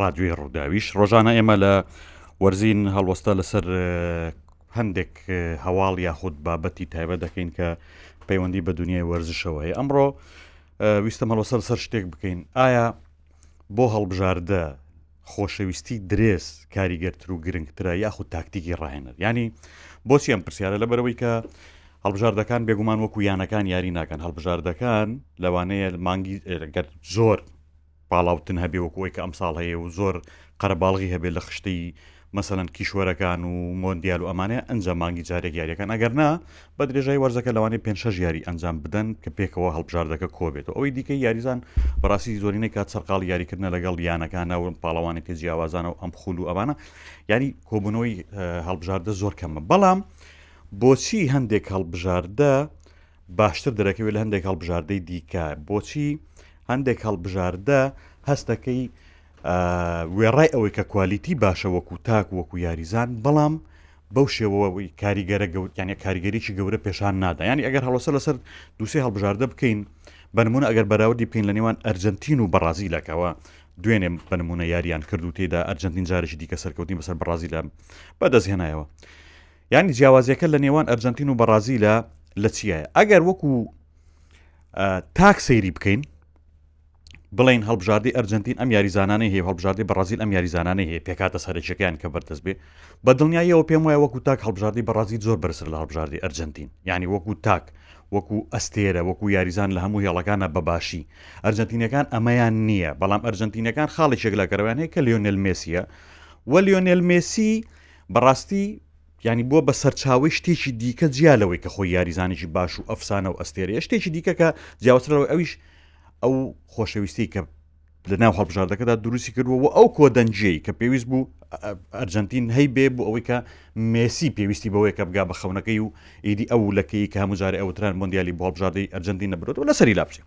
ڕادیۆی ڕووداویش ڕۆژانە ئێمە لە وەرزین هەڵوەستا لەسەر هەندێک هەواڵ یاخود بابەتی تایبەت دەکەین کە پەیوەندی بە دنیای وەرزشەوە هەیە ئەمڕۆ ویستە مەڵۆسە لەسەر شتێک بکەین ئایا بۆ هەڵبژاردە خۆشەویستی درێس کاریگەرتر و گرنگترە یاخود تاکتیکی ڕاهێنەر ینی بۆچی ئەم پرسیارە لە بەرەوەی کە هەڵبژاردەکان بێگومان وەکو یانەکان یاری ناکەن هەڵبژاردەکان لەوانەیە مانگی گەر زۆر پاڵاوتن هەبێ وەکو ئەوەی کە ئەمساڵ هەیە و زۆر قەرەباڵغی هەبێ لە خشتەی مەسەلەن کیشوەرەکان و مۆندیال و ئەمانە ئەنجا مانگی جارێک یاریەکان ئەگەر نا بە درێژای وەرزەکە لەوانەیە پێنج شەش یاری ئەنجام بدەن کە پێکەوە هەڵبژاردەکە کۆبێت و ئەوەی دیکەی یاریزان بەڕاستی زۆرینەی کات سەرقاڵی یاریکردنە لەگەڵ یانەکانە و پاڵەوانی تێ جیاوازانە و ئەم خول و ئەمانە یاری کۆبوونەوەی هەڵبژاردە زۆر کەمە بەڵام بۆچی هەندێک هەڵبژاردە باشتر دەرەکەوێت لە هەندێک هەڵبژاردەی دیکە بۆچی هەندێک هەڵبژاردە هەستەکەی وێڕای ئەوەی کە کوالیتی باشە وەکو تاک وەکو یاریزان بەڵام بەو شێوەوەی کاریگەرە گەوتیانە کاریگەریی گەورە پێشان نادا ینی ئەگەر هەڵۆسە لەسەر دووسێ هەڵبژاردە بکەین بەنمونە ئەگەر بەراودی بکەین لە نێوان ئەرجنتین و بەڕازیلەکەەوە دوێنێ بەنمونە یاریان کردو تێدا ئەرجنتین جارێکی دیکە سەرکەوتین بەسەر بەڕازیلە بەدەستهێنایەوە یانی جیاوازیەکە لە نێوان ئەرجەنتین و بەڕازیلە لە چیایە ئەگەر وەکو تاک سەیری بکەین بڵین هەڵبژاردی ئەرجنتین ئەم یاریزانانی هەیە هەڵبژاردی بەڕازیل ئەم یاریزانانی هەیە پێکاتە سەرێکەکەیان کە بەردەست بێ بە دڵنیاییەوە پێم وایە وەکو تاک هەڵبژاردی بەڕازی زۆر بەرسەر لە هەڵبژاردی ئەرجنتین یعنی وەکو تاک وەکو ئەستێرە وەکو یاریزان لە هەموو هێڵەکانە بەباشی ئەرجنتینەکان ئەمەیان نییە بەڵام ئەرجنتینەکان خاڵێکێک لەگەرەوەیان هەیە کە لیۆنل مسیە وە لیۆنل مسی بەڕاستی یانی بووە بە سەرچاوەی شتێکی دیکە جیا لەوەی کە خۆی یاریزانێکی باش و ئەفسانە و ئەستێرەیە شتێکی دیکە کە جیاوترەوەی ئەویش ئەو خۆشەویستی کە لە ناو هەڵبژاردەکەدا دروستی کردووە و ئەو کۆدەنجی کە پێویست بوو ئەرجنتین هەی بێ بوو ئەوەی کە مێسی پێویستی بەوەیە کە بگا بە خەونەکەی و ئیدی ئەو لەکەی کە هەمووجارە ئەوتران مۆندیالی بۆڵبژاردەی ئەرجنتین نەبرێت و لەسەری لابچێت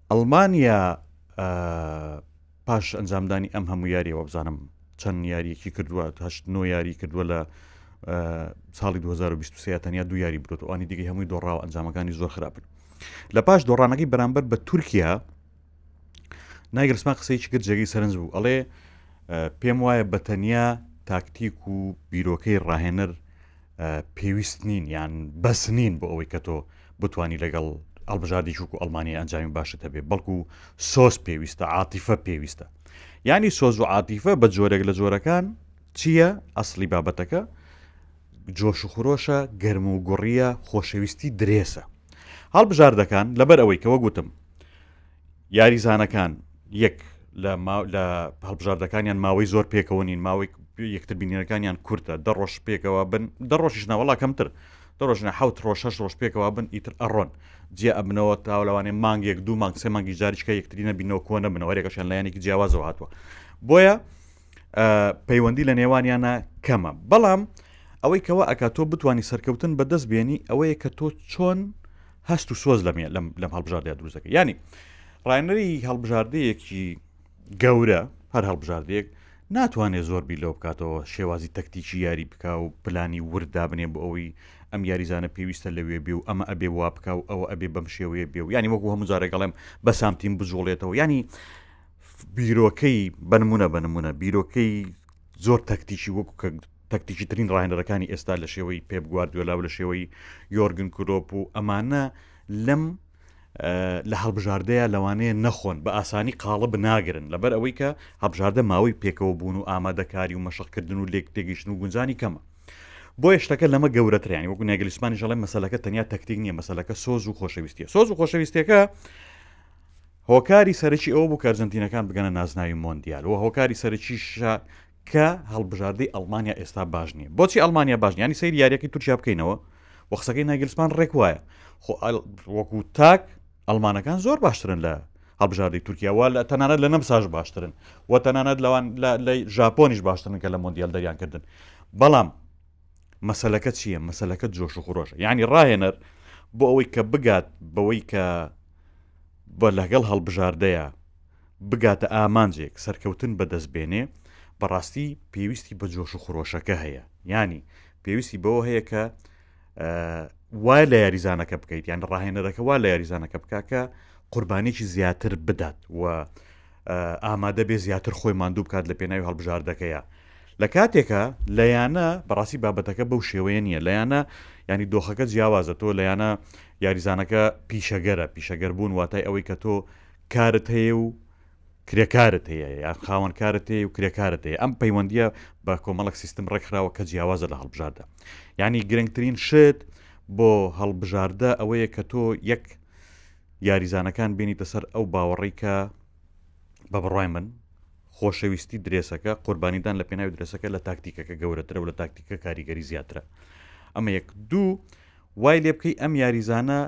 ئەڵمانیا پاش ئەنجامدانی ئەم هەموو یاری وەبزانم چەند یاریەکی کردووە هەشت نۆ یاری کردووە لە ساڵی 2023 تەنیا دو یاری برۆت ئەوانی دیگە هەمووی دۆڕاو ئەنجامەکانی زۆر خراپن لە پاش دۆڕانەکەی بەرامبەر بە تورکیا نایگرسما قسەیەکی کرد جێگەی سەرنج بوو ئەڵێ پێم وایە بە تەنیا تاکتیک و بیرۆکەی ڕاهێنەر پێویست نین یان بەس نین بۆ ئەوەی کە تۆ بتانی لەگەڵ ئەلبژاردی چوک و ئەلمانیا ئەنجامی باشت هەبێ بەڵکو سۆز پێویستە عاتیفە پێویستە ینی سۆز و عاتیفە بە جۆرێک لە جۆرەکان چییە ئەسلی بابەتەکە جۆش و خرۆشە گەرم و گوڕیە خۆشەویستی درێسە هەڵبژاردەکان لەبەر ئەوەی کەەوە گوتم یاریزانەکان یەک لە هەڵبژاردەکانیان ماوەی زۆر پێکەوە نین ماوەی یەکتر بینەکانیان کورتە دە ڕۆژ پێکەوە بن دە ڕۆژیش ناوەڵا کەمتر دەڕۆژنە حوت ڕۆژ هەش ڕۆژ پێکەوە بن ئیتر ئەڕۆن جێ ئەبنەوە تاولەوانێ مانگێک دوو مانگ سێ مانگی جاریشکە یەکترینە بینەوە کۆنە بنەوەرێکەشان لایەنێکی جیاوازەوە هاتووە بۆیە پەیوەندی لە نێوانیانە کەمە بەڵام ئەوەی کەەوە ئەک تۆ بتانی سەرکەوتن بەدەست بێنی ئەوەیە کە تۆ چۆن هەست و سۆز لەم لەم هەڵبژاردە دروستەکە ینی ڕایەنەری هەڵبژاردەیەکی گەورە هەر هەڵبژاردەیەک ناتوانێت زۆر بی لەو بکاتەوە شێوازی تەکتیکی یاری بک و پلانی وردا بنێ بۆ ئەوەی ئەم یاریزانە پێویستە لەوێ بێ و ئەمە ئەبێ وا بک و ئەوە ئەبێ بەم شێوەیە بێ و ینی وەکو هەموو جارێکڵێم بەسامتیم بجوڵێتەوە ینی بیرۆکەی بە نمونە بە نمونە بیرۆکەی زۆر تەکتیکی وەکو کە تەکتیکی ترین ڕاهێنەرەکانی ئێستا لە شێوەی پێپ گواردوێلا و لە شێوەی یۆرگن کرۆپ و ئەمانە لەم لە هەڵبژاردەیە لەوانەیە نەخۆن بە ئاسانی قاڵە بناگرن لەبەر ئەوەی کە هەبژاردە ماوەی پێکەوە بوون و ئامادەکاری و مەشقکردن و لێک تێگەیشتن و گونجانی کەمە بۆیە شتەکە لەمە گەورەتریان وەکو نێگەلیسمانی ژەڵێ مەسلەکە تەنیا تەکتیک نییە مەسلەکە سۆز و خۆشەویستە سۆز و خۆشەویستەکە هۆکاری سەرەکی ئەوە بوو کە ئەرجەنتینەکان بگەنە نازناوی مۆندیال و هۆکاری سەرەکیشە کە هەڵبژاردەی ئەڵمانیا ئێستا باش نییە بۆچی ئەڵمانیا باش ینی سەیر یاریەکەی تورکیا بکەینەوە و قسەکەی ناگیرسمان ڕێک وایە خۆ وەکو تاک ئەلمانەکان زۆر باشترن لە هەڵبژاردەی تورکیاوە لە تەنانەت لە نەمساش باشترن و تەنانەت لەوان لە ژاپۆنیش باشترن کە لە مۆندیال دەریان کردن بەڵام مەسەلەکە چییە؟ مەسەلەکە جۆش و خرۆشە یعنی ڕاهێنەر بۆ ئەوەی کە بگات بەوەی کە بە لەگەڵ هەڵبژاردەیە بگاتە ئامانجێک سەرکەوتن بەدەست بێنێ بەڕاستی پێویستی بە جۆش و خرۆشەکە هەیە ینی پێویستی بەوە هەیە کە وای لە یاریزانەکە بکەیت یان ڕاهێنەرەکە وا لە یاریزانەکە بکاکە قوربانێکی زیاتر بدات و ئامادەبێت زیاتر خۆی ماندوو بکات لە پێناوی هەڵبژاردەکەیە لە کاتێکە لە یانە بەڕاستی بابەتەکە بەو شێوەیە نییە لە یانە ینی دۆخەکە جیاوازە تۆ لە یانە یاریزانەکە پیشەگەرە پیشەگەر بوون واتای ئەوەی کە تۆ کارت هەیە و کرێکارت هەیە یا خاوەنکارت هەیە و کرێکارت هەیە ئەم پەیوەندیە بە کۆمەڵک سیستم ڕێکخراوە کە جیاوازە لە هەڵبژاردە ینی گرنگترین شت بۆ هەڵبژاردە ئەوەیە کە تۆ یەک یاریزانەکان بێنیتە سەر ئەو باوەڕی کە بە بڕای من خۆشەویستی درێسەکە قوربانیدان لە پێناوی درێسەکە لە تاکتیکەکە گەورەترە و لە تاکتیکە کاریگەری زیاترە ئەمە یەک دوو وای لێ بکەی ئەم یاریزانە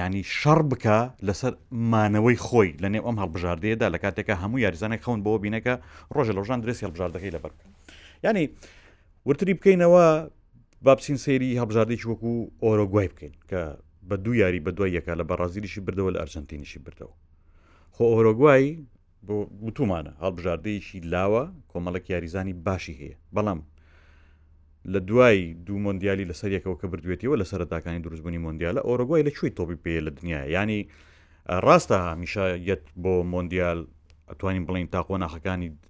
ینی شەڕ بکە لەسەر مانەوەی خۆی لە نێو ئەم هەڵبژاردەیەدا لە کاتێکە هەموو یاریزانێک خەون بەوە بینەکە ڕۆژە لە ژان درێسی هەڵبژاردەکەی لەبەر بکە ینی ورتری بکەینەوە با بچین سەیری هەڵبژاردەیەکی وەکو ئۆرۆگوای بکەین کە بە دوو یاری بە دوای یەکە لە بەڕازیلیشی بردەوە لە ئەرجنتینیشی بردەوە خۆ ئۆرۆگوای بۆ وتومانە هەڵبژاردەیەکی لاوە کۆمەڵک یاریزانی باشی هەیە بەڵام لە دوای دوو مۆندیالی لە سەرەکەەوە کە بردوێتەوە لە سەرتاکانی دروستبوونی مۆندیالە ئۆرۆگوای لە کوێی تۆپی پێ لە دنیا ینی ڕاستە هامیشە یەت بۆ مۆندیال ئەتوانین بڵین تاقۆ ناخەکانی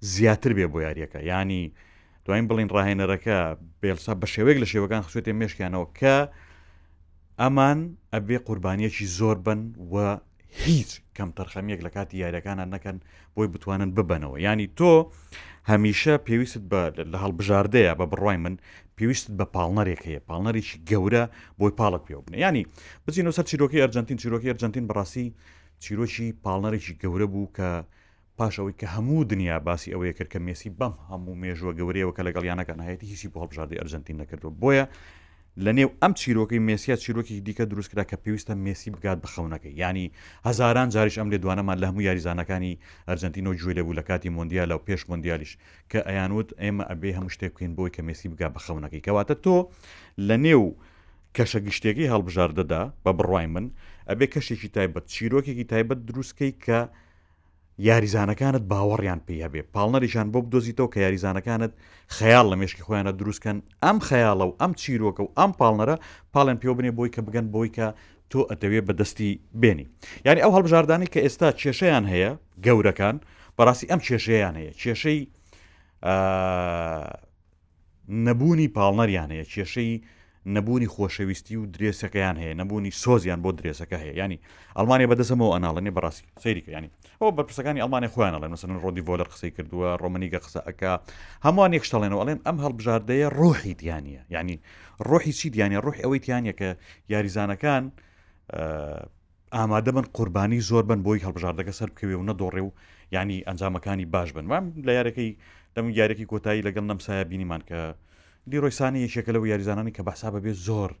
زیاتر بێ بۆ یاریەکە ینی دواین بڵین ڕاهێنەرەکە بێلسا بە شێوەیەک لە شێوەکان خسوێتێ مشکیانەوە کە ئەمان ئەبێ قوربانیەکی زۆر بن و هیچ کەم تەرخەمیەک لە کاتی یاریەکانە نەکەن بۆی بتوانن ببنەوە ینی تۆ هەمیشە پێویست بە لە هەڵبژاردەیە بە بڕای من پێویست بە پاڵنەرێک هەیە پاڵنەرێکی گەورە بۆی پاڵت پێ بنێ ینی بچینەوە سەر چیرۆکی ئەرجنتین چیرۆکی ئەرجنتین بەڕاستی چیرۆکی پاڵنەرێکی گەورە بوو کە پاش ئەوەی کە هەموو دنیا باسی ئەوەی کرد کە مێسی بەم هەموو مێژووە گەورەیەوە کە لەگەڵ یانەکان هەیەتی هیچی بۆ هەڵبژاردەی ئەرجەنتین نەکردووە بۆیە لە نێو ئەم چیرۆکی مێسیە چیرۆکی دیکە دروستکرا کە پێویستە مێسی بگات بخەونەکە ینی هزاران جاریش ئەم لێ دوانەمان لە هەموو یاریزانەکانی ئەرجنتینۆ گوێ لەبوو لە کاتی مۆندیا لەو پێش مۆندیالیش کە ئەیانوت ئێمە ئەبێ هەموو شتێک بکەین بۆی کە مێسی بگا بخەونەکەی کەواتە تۆ لە نێو کەشە گشتێکی هەڵبژاردەدا بە بڕای من ئەبێ کەشێکی تایبەت چیرۆکێکی تایبەت دروستکەی کە یاریزانەکانت باوەڕیان پێی هەبێ پاڵنەریشان بۆ بدۆزیتەوە کە یاریزانەکانت خەیاڵ لە مێشکی خۆیانە دروستکەن ئەم خەیاڵە و ئەم چیرۆکە و ئەم پاڵنەرە پاڵێن پێوە بنێ بۆی کە بگەن بۆی کە تۆ ئەتەوێ بەدەستی بێنی یعنی ئەو هەڵبژاردانی کە ئێستا کێشەیان هەیە گەورەکان بەڕاستی ئەم کێشەیان هەیە کێشەی نەبوونی پاڵنەریان هەیە کێشەی نەبوونی خۆشەویستی و درێسەکەیان هەیە نەبوونی سۆزیان بۆ درێسەکە هەیە ینی ئەلمانیا بەدەسەمەوە ئەناڵێنێ بەڕاستی سەیریکە ینی ئەو بەرپرسەکانی ئەلمانیا خۆیان ئەڵێن مەسەن ڕۆدی ڤۆلەر قسەی کردووە ڕۆمەنیگە قسەکە هەمووان یەکشتەڵێنەوە ئەڵێن ئەم هەڵبژاردەیە ڕۆحی دیانە ینی ڕۆحی چی دیانە ڕۆحی ئەوەی تیانە کە یاریزانەکان ئامادەبن قوربانی زۆر بەن بۆی هەڵبژاردەکە سەر بکەوێ و نەدۆڕێ و یانی ئەنجامەکانی باش بن وام لە یارەکەی لەم یارێکی کۆتایی لەگەڵ نەمسایە بینیمان کە لیرۆی سانی یەکێکە لەو یاریزانانی کە بەحسا بەبێ زۆر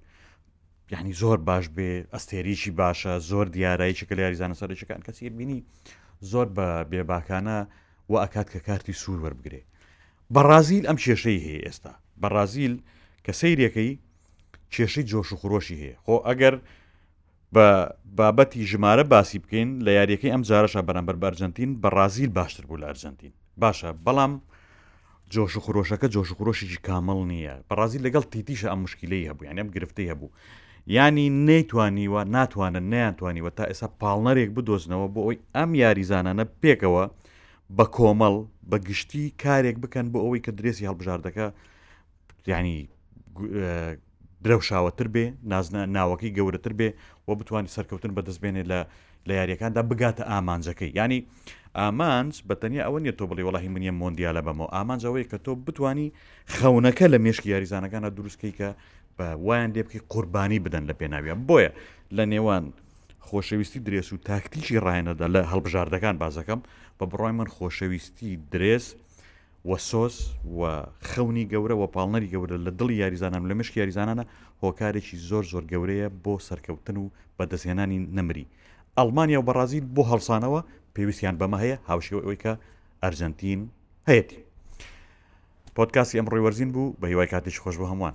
یعنی زۆر باش بێ ئەستێریی باشە زۆر دیارایشی کە لە یاریزانە سەرشەکان کەسی بینی زۆر بە بێباکانە و ئەکات کە کارتی سوور وەربگرێ بەڕازیل ئەم کێشەی هەیە ئێستا بەڕازیل کە سیرەکەی کێشەی جۆش و خرۆشی هەیە خۆ ئەگەر بە بابەتی ژمارە باسی بکەین لە یاریەکەی ئەم جارەشە بەرامبەر بە ئەرجنتین بەڕازیل باشتر بوو لە ئەرجنتین باشە بەڵام جۆش و خرۆشەکە جۆش و خرۆشیی کامەڵ نییە بەڕازی لەگەڵ تیتیشە ئەم مشکلی هەبوو یان ئەم گرفتی هەبوو ینی نەیتوانیوە ناتوانن نیانتوانیوە تا ئێستا پاڵنەرێک بدۆزنەوە بۆ ئەوی ئەم یاریزانانە پێکەوە بە کۆمەڵ بە گشتی کارێک بکەن بۆ ئەوەی کە درێسی هەڵبژاردەکە ینی درەوشاوەتر بێ، نازناو، ناوەکەی گەورەتر بێ و بتوانێ سەرکەوتن بەدەست بێنێ لە لە یارییەکاندا، بگاتە ئامانجەکەی. یانی ئامانج بە تەنیا ئەوە نییە تۆ بڵێی وەڵا هی من یەم مۆندیالە بەمەوە، ئامانج ئەوەیە کە تۆ بتوانی خەونەکە لە مێشکی یاریزانەکانا دروست کەی کە بە وایان لێ بکەی قوربانی بدەن لە پێناویان. بۆیە لە نێوان خۆشەویستی درێس و تاکتیکی ڕاهێنەردا لە هەڵبژاردەکان باس دەکەم، بە بڕوای من خۆشەویستی درێس وسۆز و خەونی گەورە و پاڵنەری گەورە لە دڵی یاریزانان و لە مێشکی یاریزانانە هۆکارێکی زۆر زۆر گەورەیە بۆ سەرکەوتن و بەدەستهێنانی نەمری ئەڵمانیا و بەڕازیل بۆ هەڵسانەوە پێویستیان بەمە هەیە هاوشێوەی ئەوەی کە ئەرجەنتین هەیەتی پۆتکاسی ئەم ڕێوەرزین بوو بە هیوای کاتێکی خۆش بۆ هەمووان